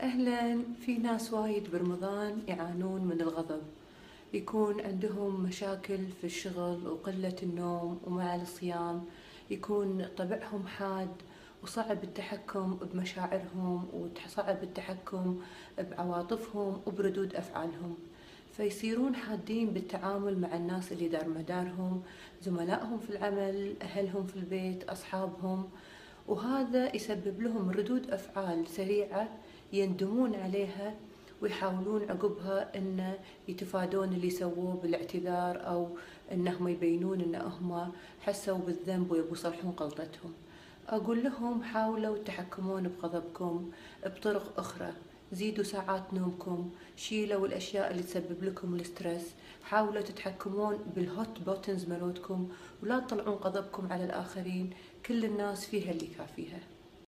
أهلا. في ناس وايد برمضان يعانون من الغضب. يكون عندهم مشاكل في الشغل وقلة النوم ومع الصيام. يكون طبعهم حاد وصعب التحكم بمشاعرهم وصعب التحكم بعواطفهم وبردود أفعالهم. فيصيرون حادين بالتعامل مع الناس اللي دار مدارهم زملائهم في العمل أهلهم في البيت أصحابهم. وهذا يسبب لهم ردود أفعال سريعة يندمون عليها ويحاولون عقبها إن يتفادون اللي سووه بالاعتذار أو إنهم يبينون إن هم حسوا بالذنب ويبوا يصلحون غلطتهم. أقول لهم حاولوا تحكمون بغضبكم بطرق أخرى. زيدوا ساعات نومكم شيلوا الأشياء اللي تسبب لكم ال stress. حاولوا تتحكمون بال hot buttons مالتكم ولا تطلعون غضبكم على الآخرين. كل الناس فيها اللي كافيها.